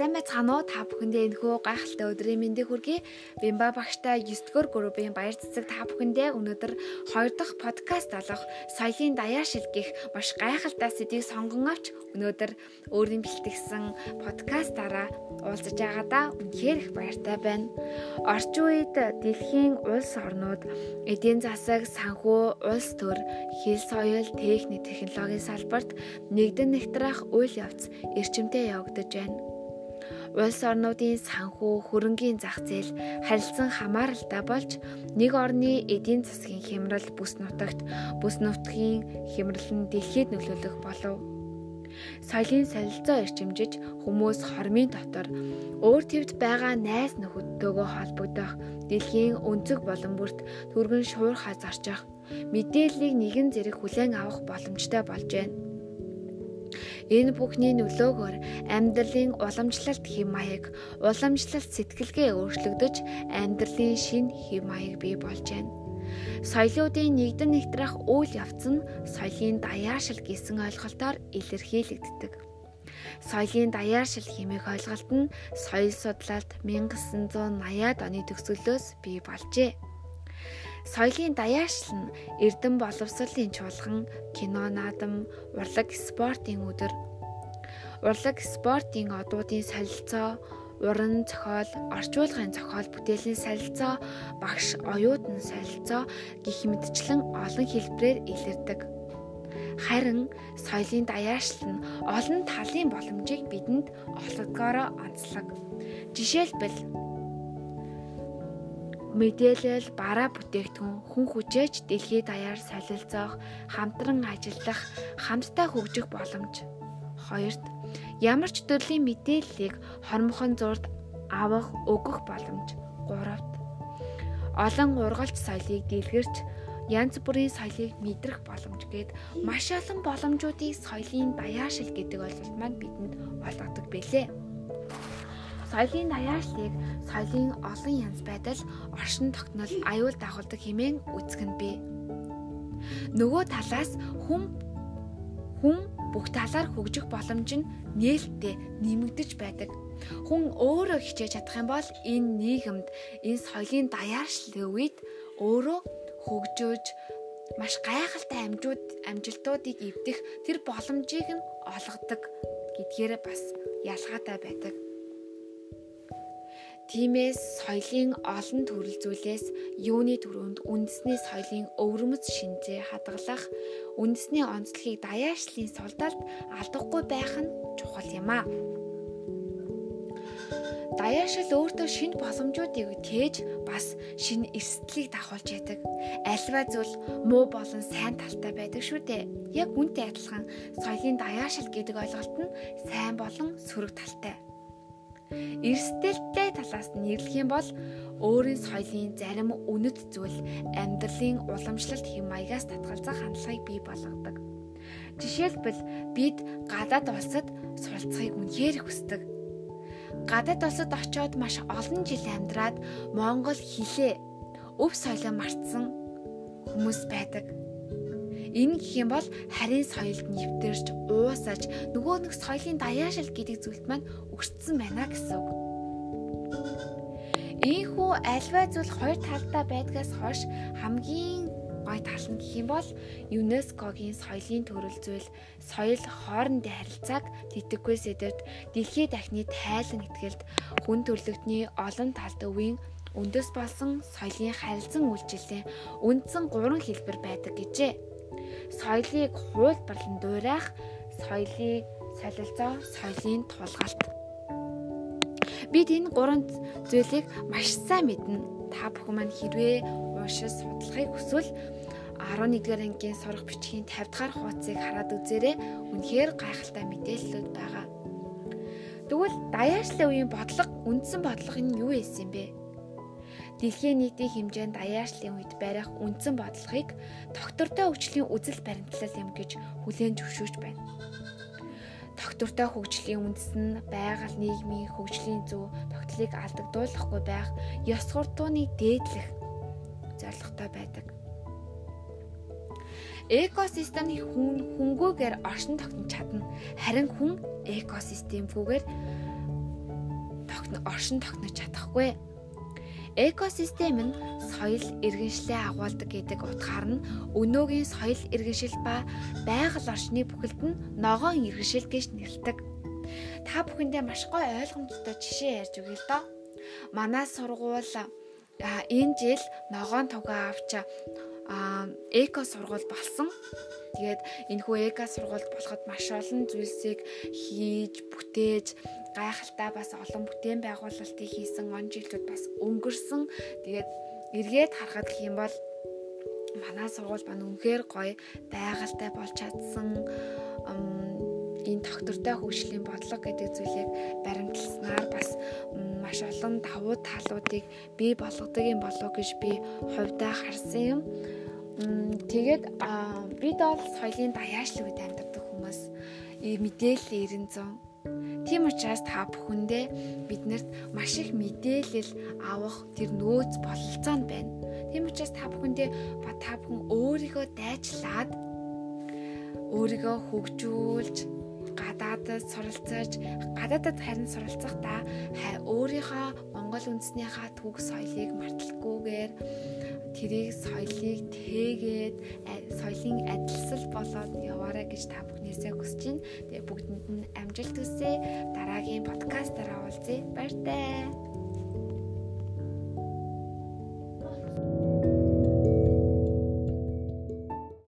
сайн байцгаана уу? Та бүхэндээ энэхүү гайхалтай өдрийн мэндийг хүргэе. Бимба багштай 9 дугаар группийн баяр цэцэг та бүхэндээ өнөөдөр 2 дахь подкаст болох соёлын даяашил гих маш гайхалтай сэдвийг сонгон авч өнөөдөр өөрийн бэлтгэсэн подкастаараа уулзаж байгаадаа үнэхээр их баяртай байна. Орчин үед дэлхийн улс орнууд эдийн засаг, санхүү, улс төр, хэл соёл, техник, технологийн салбарт нэгдэн нэгтрах үйл явц эрчимтэй явагдаж байна улс орнуудын санхүү, хөрөнгийн зах зээл харилцан хамааралтай болж нэг орны эдийн засгийн хямрал бүс нутагт, бүс нутгийн хямрал нь дэлхийд нөлөөлөх болов. Соёлын солилцоо эрчимжиж хүмүүс хормын дотор өөр твд байгаа найз нөхөдтэйгөө холбогдох, дэлхийн өнцөг болон бүрт түргэн шуурхаа зарчих, мэдээллийг нэгэн зэрэг хүлээн авах боломжтой болж байна Энэ бүхний нөлөөгөөр амьдралын уламжлалт хэм маяг, уламжлалт сэтгэлгээ өөрчлөгдөж амьдралын шин хэм маяг бий болж байна. Соёлуудын нэгдэн нэгтрах үйл явц нь соёлын даяаршил гэсэн ойлголтоор илэрхийлэгддэг. Соёлын даяаршил хэмээх ойлголт нь соёл судлалт 1980-ад оны төгсгөлөөс бий болжээ. Соёлын даяаршил нь эрдэм боловсролын чуулган, кино наадам, урлаг спортын өдөр, урлаг спортын одуудын солилцоо, уран зохиол, орчуулгын зохиол бүтээлийн солилцоо, багш оюутан солилцоо гэх мэтчлэн олон хэлбэрээр илэрдэг. Харин соёлын даяаршил нь олон талын боломжийг бидэнд олгодгоороо онцлог. Жишээлбэл мэдээлэл, бараа бүтээгдэхүүн, хүн хүчээж дэлхийд даяар солилцоох, хамтран ажиллах, хамтдаа хөгжих боломж. Хоёрт ямар ч төрлийн мэдээллийг хормхон зурд авах, өгөх боломж. Гуравт олон ургалч соёлыг дэлгэрч янз бүрийн соёлыг мэдрэх боломж гээд маш олон боломжуудыг соёлын даяашил гэдэг ойлголт маань бидэнд олгодог бэлээ. Соёлын даяаршлыг соёлын олон янз байдал, оршин тогтнол, аюул дагуулдаг хэмээн үзэх нь бий. Нөгөө талаас хүм хүн бүх талаар хөгжих боломж нь нээлттэй нэмэгдэж байдаг. Хүн өөрөө хичээж чадах юм бол энэ нийгэмд энэ соёлын даяаршлын үед өөрөө хөгжөөж маш гайхалтай амжууд амжилтуудыг эвдэх тэр боломжийг нь олгодог гэдгээр бас ялгаатай байдаг. Тиймээс соёлын олон төрөл зүйлээс юуны төрөнд үндэсний соёлын өвөрмөц шинжээ хадгалах, үндэсний онцлогийг даяаршлын сулдалд алдахгүй байх нь чухал юм а. Даяаршил өөртөө шинэ боломжуудыг тээж бас шинэ эрсдлийг дагуулж яадаг. Альва зүйл муу болон сайн талтай байдаг шүү дээ. Яг үнтэй адилхан соёлын даяаршил гэдэг ойлголт нь сайн болон сөрөг талтай Эрсдэлтэй талаас нь нэрлэх юм бол өөрийн соёлын зарим үнэт зүйл амьдралын уламжлалт хэм маягаас татгалзах хандлагыг бий болгодог. Жишээлбэл бид гадаад улсад суралцахыг үнэхээр хүсдэг. Гадаад улсад очиод маш олон жил амьдраад монгол хэлээ өв соёлоо мартсан хүмүүс байдаг Энэ гэх юм бол харийн соёлд нэвтэрч уусаж нөгөө нэг соёлын даяашил гэдэг зүйлд маань өгцсөн байна гэсэн үг. Ийхүү альва зүйл хоёр талдаа байдгаас хойш хамгийн гой тал нь гэх юм бол ЮНЕСКОгийн соёлын төрөл зүйл соёл хоорондын харилцааг тэтггүй сэдвт дэлхийн дахны тайлан ихтгэлд хүн төрлөختний олон талд өвийн үндэс болсон соёлын харилцан үйлчлэлийн үндсэн гурван хэлбэр байдаг гэжээ соёлыг хуулбарлан дуурайх, соёлыг солилцоо, соёлын тулгаалт. Бид энэ гурван зүйлийг маш сайн мэднэ. Та бүхэн маань хэрвээ уушиж судлахыг хүсвэл 11-р ангийн сурах бичгийн 50 дахь хуудсыг хараад үзээрэй. Үнэхээр гайхалтай мэдээллүүд байгаа. Тэгвэл даяаршлын үеийн бодлого, үндсэн бодлого нь юу ийсэн бэ? Дэлхийн нийтийн хэмжээнд даяаршлын үед барих үндсэн бодлогыг доктортой хөгжлийн үзэл баримтлал юм гэж хүлээн зөвшөөрч байна. Доктортой хөгжлийн үндэс нь байгаль нийгмийн хөгжлийн зөв тогтлыг алдагдуулахгүй байх, ёс суртахууныг дээдлэх зорилготой байдаг. Экосистемийн хүн хөнгүүгээр оршин тогтнож чадна. Харин хүн экосистемгүйгээр оршин тогтнож чадахгүй. Экосистем нь соёл иргэншлээ агуулдаг гэдэг утгаар нь өнөөгийн соёл иргэншил ба байгаль орчны бүхэлд нь ногоон иргэншил гэж нэрлэдэг. Та бүхэндээ маш гой ойлгомжтой жишээ ярьж өгье л доо. Манай сургууль энэ жил ногоон тугаа авч эко сургууль болсон. Тэгээд энэ хүү эко сургууль болоход маш олон зүйлсийг хийж, бүтээж, гайхалтай бас олон бүтээн байгуулалтыг хийсэн он жилүүд бас өнгөрсөн. Тэгээд эргээд харахад гэх юм бол манай сургууль маань үнэхээр гоё байгальтай болж чадсан энэ доктортой хөгжлийн бодлого гэдэг зүйлийг баримтласнаар бас маш олон давуу талуудыг бий болгодог юм болов гэж би хувьдаа харсан юм. Тэгээд бид бол соёлын даяашлаг үед амьдардаг хүмүүс мэдээлэл 900 Тийм учраас та бүхэндээ биднэрт маш их мэдээлэл авах тэр нөөц бололцоо нь байна. Тийм учраас та бүхэндээ ба та бүхэн өөрийгөө дайчлаад өөрийгөө хөгжүүлж гадаадд суралцаж гадаадд харин суралцахдаа өөрийнхөө Монгол үндэснийхаа төг соёлыг марталгүйгээр тэрийг соёлыг тээгээд соёлын адилсал болоод яваарай гэж та бүхнээсээ хүсэж байна. Тэгээ бүгдэнд нь амжилт хүсье. Дараагийн подкастаараа уулзъя. Баяр таа.